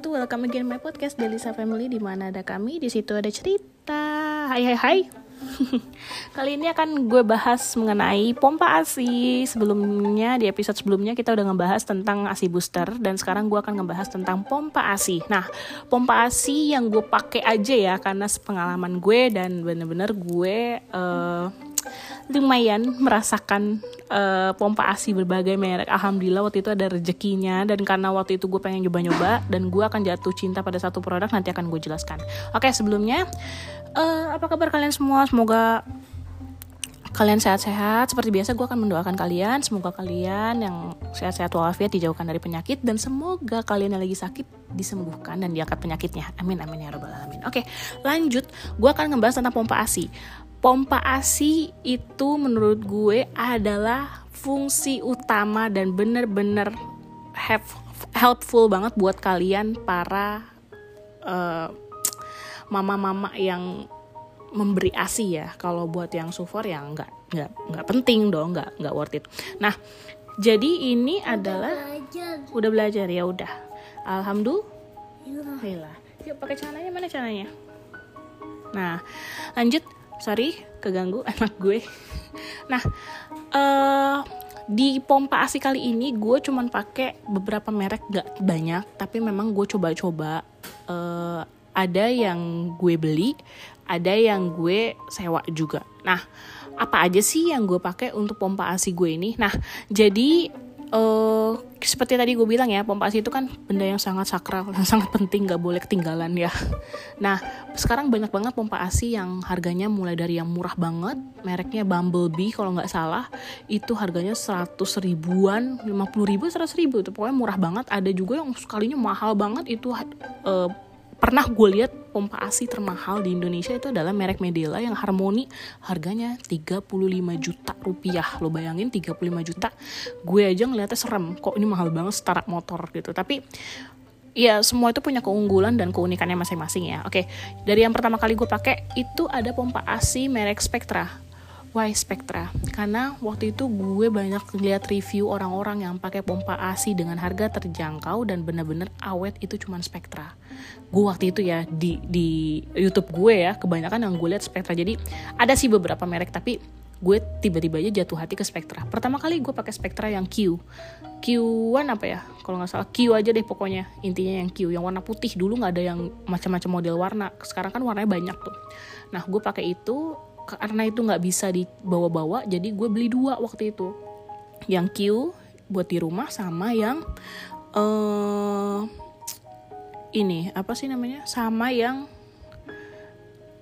wabarakatuh. Welcome again my podcast Delisa Family di mana ada kami, di situ ada cerita. Hai hai hai. Kali ini akan gue bahas mengenai pompa ASI. Sebelumnya di episode sebelumnya kita udah ngebahas tentang ASI booster dan sekarang gue akan ngebahas tentang pompa ASI. Nah, pompa ASI yang gue pakai aja ya karena pengalaman gue dan bener-bener gue uh, lumayan merasakan uh, pompa ASI berbagai merek. Alhamdulillah waktu itu ada rezekinya dan karena waktu itu gue pengen nyoba-nyoba dan gue akan jatuh cinta pada satu produk nanti akan gue jelaskan. Oke sebelumnya uh, apa kabar kalian semua? Semoga kalian sehat-sehat. Seperti biasa gue akan mendoakan kalian. Semoga kalian yang sehat-sehat walafiat dijauhkan dari penyakit dan semoga kalian yang lagi sakit disembuhkan dan diangkat penyakitnya. Amin amin ya robbal alamin. Oke lanjut. Gue akan ngebahas tentang pompa ASI pompa ASI itu menurut gue adalah fungsi utama dan bener-bener helpful banget buat kalian para uh, mama-mama yang memberi ASI ya. Kalau buat yang sufor ya nggak nggak nggak penting dong, nggak nggak worth it. Nah, jadi ini udah adalah belajar. udah belajar ya udah. Alhamdulillah. Yuk pakai caranya mana caranya? Nah, lanjut sorry keganggu anak gue. Nah uh, di pompa asi kali ini gue cuman pakai beberapa merek gak banyak tapi memang gue coba-coba. Uh, ada yang gue beli ada yang gue sewa juga. Nah apa aja sih yang gue pakai untuk pompa asi gue ini? Nah jadi uh, seperti tadi gue bilang ya pompa ASI itu kan benda yang sangat sakral yang sangat penting gak boleh ketinggalan ya. Nah sekarang banyak banget pompa ASI yang harganya mulai dari yang murah banget mereknya Bumblebee kalau nggak salah itu harganya 100 ribuan 50 ribu 100 ribu itu pokoknya murah banget. Ada juga yang sekalinya mahal banget itu uh, pernah gue lihat pompa ASI termahal di Indonesia itu adalah merek Medela yang Harmoni harganya 35 juta rupiah. Lo bayangin 35 juta gue aja ngeliatnya serem. Kok ini mahal banget setara motor gitu. Tapi ya semua itu punya keunggulan dan keunikannya masing-masing ya. Oke dari yang pertama kali gue pakai itu ada pompa ASI merek Spectra Why Spectra? Karena waktu itu gue banyak lihat review orang-orang yang pakai pompa ASI dengan harga terjangkau dan bener-bener awet itu cuma Spectra. Gue waktu itu ya di di YouTube gue ya kebanyakan yang gue lihat Spectra. Jadi ada sih beberapa merek tapi gue tiba-tiba aja jatuh hati ke Spectra. Pertama kali gue pakai Spectra yang Q. Q1 apa ya? Kalau nggak salah Q aja deh pokoknya. Intinya yang Q yang warna putih dulu nggak ada yang macam-macam model warna. Sekarang kan warnanya banyak tuh. Nah gue pakai itu karena itu nggak bisa dibawa-bawa jadi gue beli dua waktu itu. Yang Q buat di rumah sama yang uh, ini apa sih namanya? Sama yang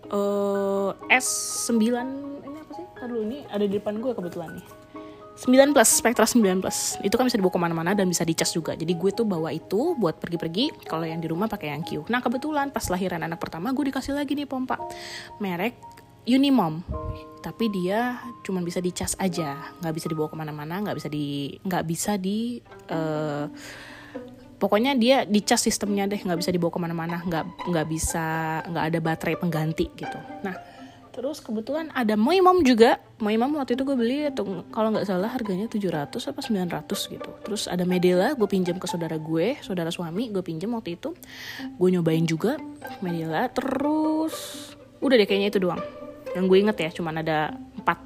uh, S9 ini apa sih? Ntar dulu ini ada di depan gue kebetulan nih. 9 plus, Spectra 9 plus. Itu kan bisa dibawa ke mana-mana dan bisa dicas juga. Jadi gue tuh bawa itu buat pergi-pergi Kalau yang di rumah pakai yang Q. Nah kebetulan pas lahiran anak pertama gue dikasih lagi nih pompa. Merek Unimom. Tapi dia cuma bisa dicas aja. Nggak bisa dibawa ke mana-mana nggak bisa di nggak bisa di uh, pokoknya dia dicas sistemnya deh. Nggak bisa dibawa ke mana-mana nggak nggak bisa nggak ada baterai pengganti gitu. Nah terus kebetulan ada Moimom juga. Moimom waktu itu gue beli tuh kalau nggak salah harganya 700 apa 900 gitu. Terus ada Medela gue pinjam ke saudara gue saudara suami gue pinjam waktu itu. Gue nyobain juga Medela. Terus udah deh kayaknya itu doang yang gue inget ya cuman ada empat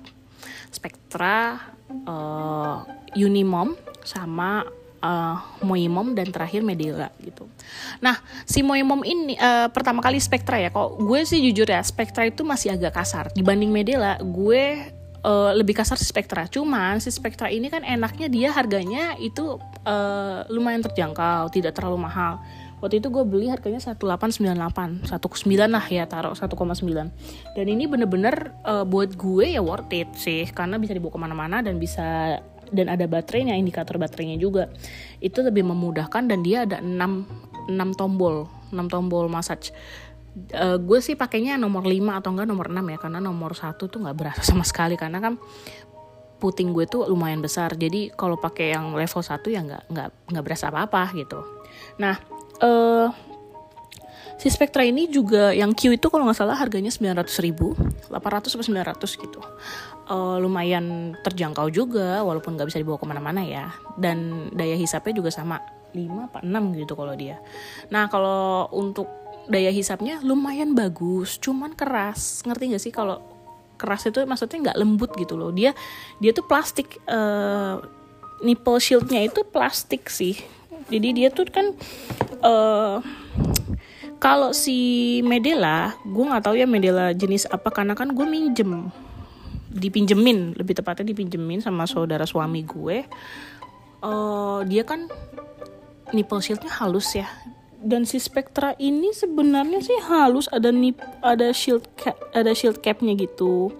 Spectra uh, Unimom sama uh, Moimom dan terakhir Medela gitu. Nah si Moimom ini uh, pertama kali Spectra ya. Kok gue sih jujur ya Spectra itu masih agak kasar dibanding Medela. Gue uh, lebih kasar si Spectra. Cuman si Spectra ini kan enaknya dia harganya itu uh, lumayan terjangkau, tidak terlalu mahal waktu itu gue beli harganya 1898 19 lah ya taruh 1,9 dan ini bener-bener uh, buat gue ya worth it sih karena bisa dibawa ke mana-mana dan bisa dan ada baterainya indikator baterainya juga. Itu lebih memudahkan dan dia ada 6 6 tombol 6 tombol massage. Uh, gue sih pakainya nomor 5 atau enggak nomor 6 ya karena nomor 1 tuh nggak berasa sama sekali karena kan puting gue tuh lumayan besar. Jadi kalau pakai yang level 1 ya nggak nggak nggak berasa apa-apa gitu. Nah uh, si Spectra ini juga yang Q itu kalau nggak salah harganya 900 ribu 800 atau 900 gitu uh, lumayan terjangkau juga walaupun nggak bisa dibawa ke mana-mana ya dan daya hisapnya juga sama 5 apa 6 gitu kalau dia. Nah, kalau untuk daya hisapnya lumayan bagus, cuman keras. Ngerti gak sih kalau keras itu maksudnya nggak lembut gitu loh. Dia dia tuh plastik uh, nipple shieldnya itu plastik sih. Jadi dia tuh kan uh, kalau si Medela, gue nggak tahu ya Medela jenis apa karena kan gue minjem dipinjemin lebih tepatnya dipinjemin sama saudara suami gue. Uh, dia kan nipple shieldnya halus ya. Dan si Spectra ini sebenarnya sih halus ada nip ada shield cap ada shield capnya gitu.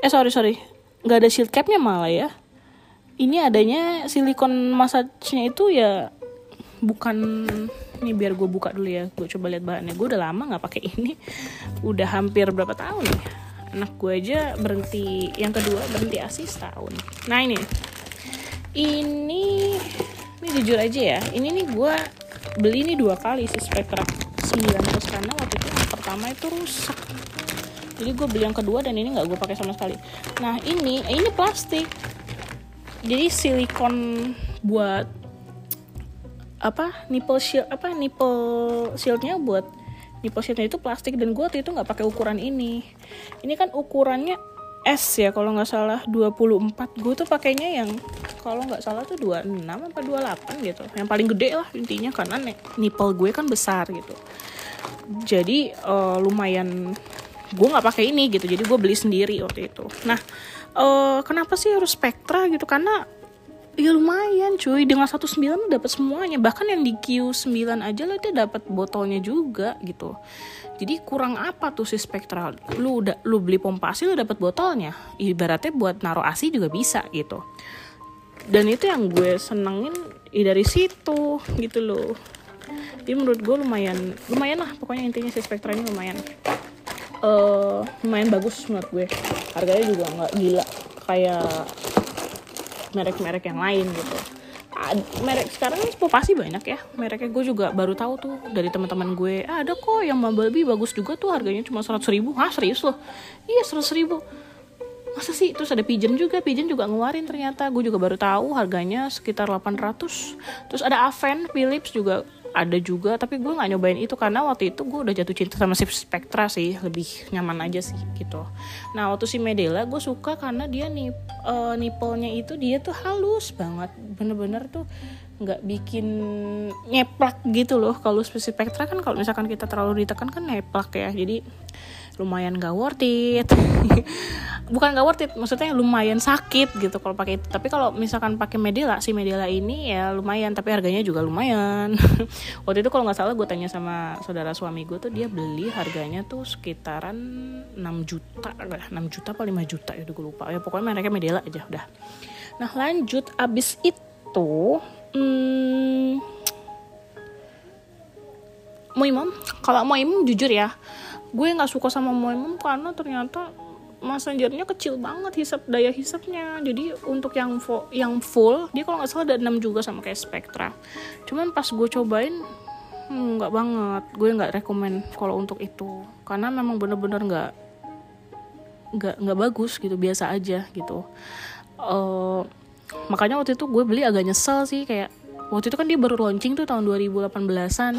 Eh sorry sorry. Nggak ada shield capnya malah ya ini adanya silikon massage-nya itu ya bukan ini biar gue buka dulu ya gue coba lihat bahannya. Gue udah lama nggak pakai ini. Udah hampir berapa tahun ya? Anak gue aja berhenti yang kedua berhenti asis tahun nah ini. Ini ini jujur aja ya ini nih gue beli ini dua kali si Spectra 900 karena waktu itu yang pertama itu rusak. Jadi gue beli yang kedua dan ini nggak gue pakai sama sekali. Nah ini ini plastik jadi silikon buat apa? Nipple shield apa? Nipple shieldnya buat nipple shieldnya itu plastik dan gue waktu itu nggak pakai ukuran ini. Ini kan ukurannya S ya kalau nggak salah 24 gue tuh pakainya yang kalau nggak salah tuh 26 apa 28 gitu. Yang paling gede lah intinya karena nipple gue kan besar gitu. Jadi uh, lumayan gue nggak pakai ini gitu. Jadi gue beli sendiri waktu itu. Nah uh, kenapa sih harus Spectra gitu? Karena ya lumayan cuy. Dengan satu sembilan dapat semuanya. Bahkan yang di Q9 aja lo dia dapat botolnya juga gitu. Jadi kurang apa tuh si spektral lu udah lu beli pompa asi lu dapat botolnya. Ibaratnya buat naruh asi juga bisa gitu. Dan itu yang gue senengin ya dari situ gitu loh. Jadi menurut gue lumayan lumayan lah. Pokoknya intinya si spektra ini lumayan uh, lumayan bagus menurut gue. Harganya juga nggak gila. Kayak merek-merek yang lain gitu. Merek sekarang pasti banyak ya. Mereknya gue juga baru tahu tuh dari teman-teman gue. Ah, ada kok yang Bumblebee bagus juga tuh harganya cuma seratus ribu. Ah serius loh? Iya seratus ribu. Masa sih? Terus ada pigeon juga. Pigeon juga ngeluarin ternyata. Gue juga baru tahu harganya sekitar 800 terus ada Aven Philips juga ada juga tapi gue nggak nyobain itu karena waktu itu gue udah jatuh cinta sama si Spectra sih lebih nyaman aja sih gitu. Nah waktu si Medela gue suka karena dia nih uh, nipolnya itu dia tuh halus banget bener-bener tuh nggak bikin nyeplak gitu loh. Kalau Spectra kan kalau misalkan kita terlalu ditekan kan nyeplak ya jadi lumayan gak worth it bukan gak worth it maksudnya lumayan sakit gitu kalau pakai itu. Tapi kalau misalkan pakai Medela si Medela ini ya lumayan tapi harganya juga lumayan. Waktu itu kalau nggak salah gue tanya sama saudara suami gue tuh dia beli harganya tuh sekitaran 6 juta 6 juta apa 5 juta ya gue lupa. Ya pokoknya mereka Medela aja udah. Nah lanjut abis itu hmm, Moimom kalau Moimom jujur ya gue nggak suka sama Moimom karena ternyata messengernya kecil banget hisap daya hisapnya. Jadi untuk yang full, yang full dia kalau nggak salah ada 6 juga sama kayak Spectra. Cuman pas gue cobain hmm, nggak hmm, banget. Gue nggak rekomend kalau untuk itu. Karena memang bener-bener nggak nggak nggak bagus gitu biasa aja gitu. Uh, makanya waktu itu gue beli agak nyesel sih kayak waktu itu kan dia baru launching tuh tahun 2018an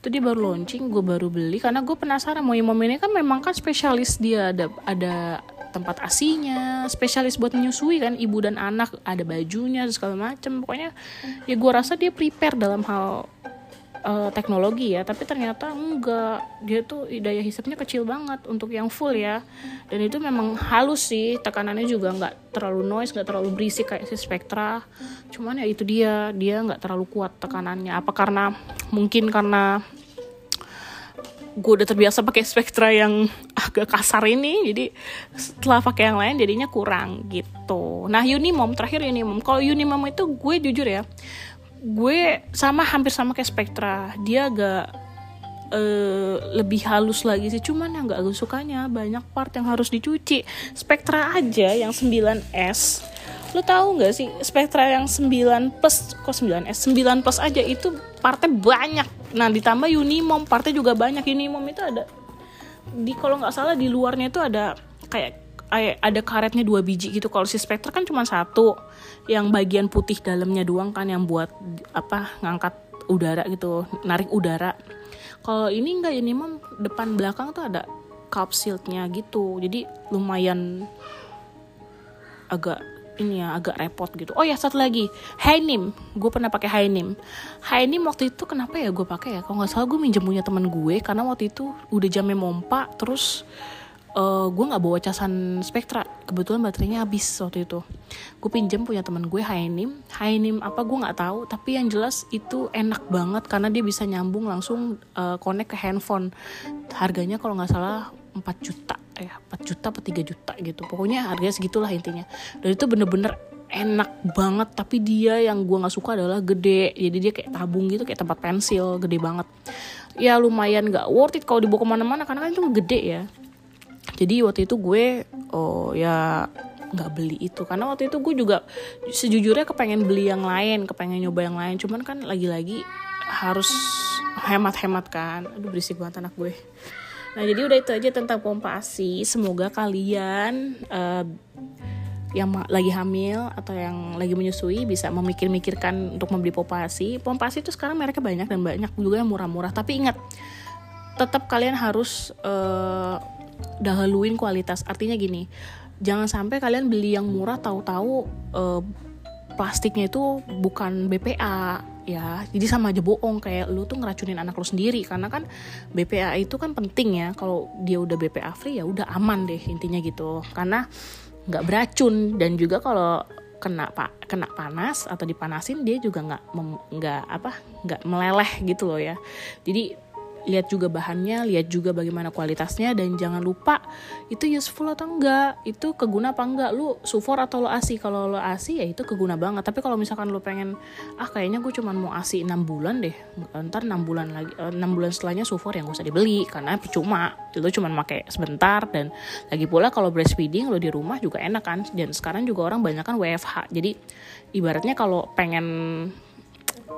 itu dia baru launching gue baru beli. Karena gue penasaran mau imam ini kan memang kan spesialis dia. Ada ada tempat asinya spesialis buat menyusui kan. Ibu dan anak ada bajunya segala macem. Pokoknya ya gue rasa dia prepare dalam hal uh, teknologi ya tapi ternyata enggak. Dia tuh daya hisapnya kecil banget untuk yang full ya. Dan itu memang halus sih tekanannya juga nggak terlalu noise nggak terlalu berisik kayak si Spectra. Cuman ya itu dia dia nggak terlalu kuat tekanannya. Apa karena mungkin karena gue udah terbiasa pakai Spectra yang agak kasar ini jadi setelah pakai yang lain jadinya kurang gitu. Nah Unimom terakhir Unimom. Kalau Unimom itu gue jujur ya gue sama hampir sama kayak Spectra. Dia agak uh, lebih halus lagi sih cuman yang gak gue sukanya banyak part yang harus dicuci. Spectra aja yang 9S lo tahu nggak sih Spectra yang 9 plus kok 9S 9 plus aja itu partnya banyak. Nah ditambah Unimom partnya juga banyak. Unimom itu ada di kalau nggak salah di luarnya itu ada kayak ada karetnya dua biji gitu kalau si Spectre kan cuma satu yang bagian putih dalamnya doang kan yang buat apa ngangkat udara gitu narik udara kalau ini enggak ini mah depan belakang tuh ada cup shieldnya gitu jadi lumayan agak ini ya agak repot gitu. Oh ya satu lagi, Hainim. Gue pernah pakai Hainim. Hainim waktu itu kenapa ya gue pakai ya? Kalau nggak salah gue minjem punya temen gue karena waktu itu udah jamnya mompa terus uh, gue nggak bawa casan Spectra. Kebetulan baterainya habis waktu itu. Gue pinjam punya teman gue Hainim. Hainim apa gue nggak tahu. Tapi yang jelas itu enak banget karena dia bisa nyambung langsung uh, connect ke handphone. Harganya kalau nggak salah 4 juta ya 4 juta atau 3 juta gitu. Pokoknya harganya segitulah intinya. Dan itu bener-bener enak banget. Tapi dia yang gue nggak suka adalah gede. Jadi dia kayak tabung gitu kayak tempat pensil gede banget. Ya lumayan gak worth it kalau dibawa ke mana-mana. Karena kan itu gede ya jadi waktu itu gue oh ya nggak beli itu. Karena waktu itu gue juga sejujurnya kepengen beli yang lain kepengen nyoba yang lain. Cuman kan lagi-lagi harus hemat-hemat kan. Aduh berisik banget anak gue. Nah jadi udah itu aja tentang pompa asi semoga kalian uh, yang lagi hamil atau yang lagi menyusui bisa memikir-mikirkan untuk membeli pompa asi pompa asi itu sekarang mereka banyak dan banyak juga yang murah-murah. Tapi ingat tetap kalian harus uh, dahuluin kualitas. Artinya gini jangan sampai kalian beli yang murah tahu-tahu uh, plastiknya itu bukan BPA ya. Jadi sama aja bohong kayak lu tuh ngeracunin anak lu sendiri. Karena kan BPA itu kan penting ya. Kalau dia udah BPA free ya udah aman deh intinya gitu. Karena nggak beracun. Dan juga kalau kena pak kena panas atau dipanasin dia juga nggak nggak apa nggak meleleh gitu loh ya. Jadi lihat juga bahannya, lihat juga bagaimana kualitasnya dan jangan lupa itu useful atau enggak, itu keguna apa enggak, lu sufor atau lo asi, kalau lo asi ya itu keguna banget, tapi kalau misalkan lo pengen ah kayaknya gue cuma mau asi 6 bulan deh, ntar 6 bulan lagi 6 eh, bulan setelahnya sufor yang gak usah dibeli karena percuma, lo cuma pakai sebentar dan lagi pula kalau breastfeeding lo di rumah juga enak kan. Dan sekarang juga orang banyak kan WFH, jadi ibaratnya kalau pengen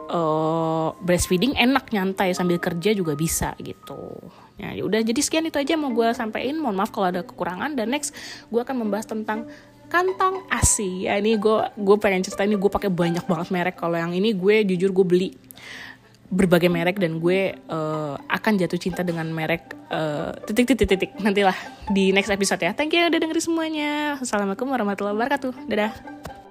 uh, breastfeeding enak nyantai sambil kerja juga bisa gitu. Ya, ya udah jadi sekian itu aja mau gue sampaikan. Mohon maaf kalau ada kekurangan dan next gue akan membahas tentang kantong ASI. Ya ini gue gue pengen cerita ini gue pakai banyak banget merek. Kalau yang ini gue jujur gue beli berbagai merek dan gue uh, akan jatuh cinta dengan merek uh, titik titik titik nantilah di next episode ya. Thank you udah dengerin semuanya. Assalamualaikum warahmatullahi wabarakatuh. Dadah.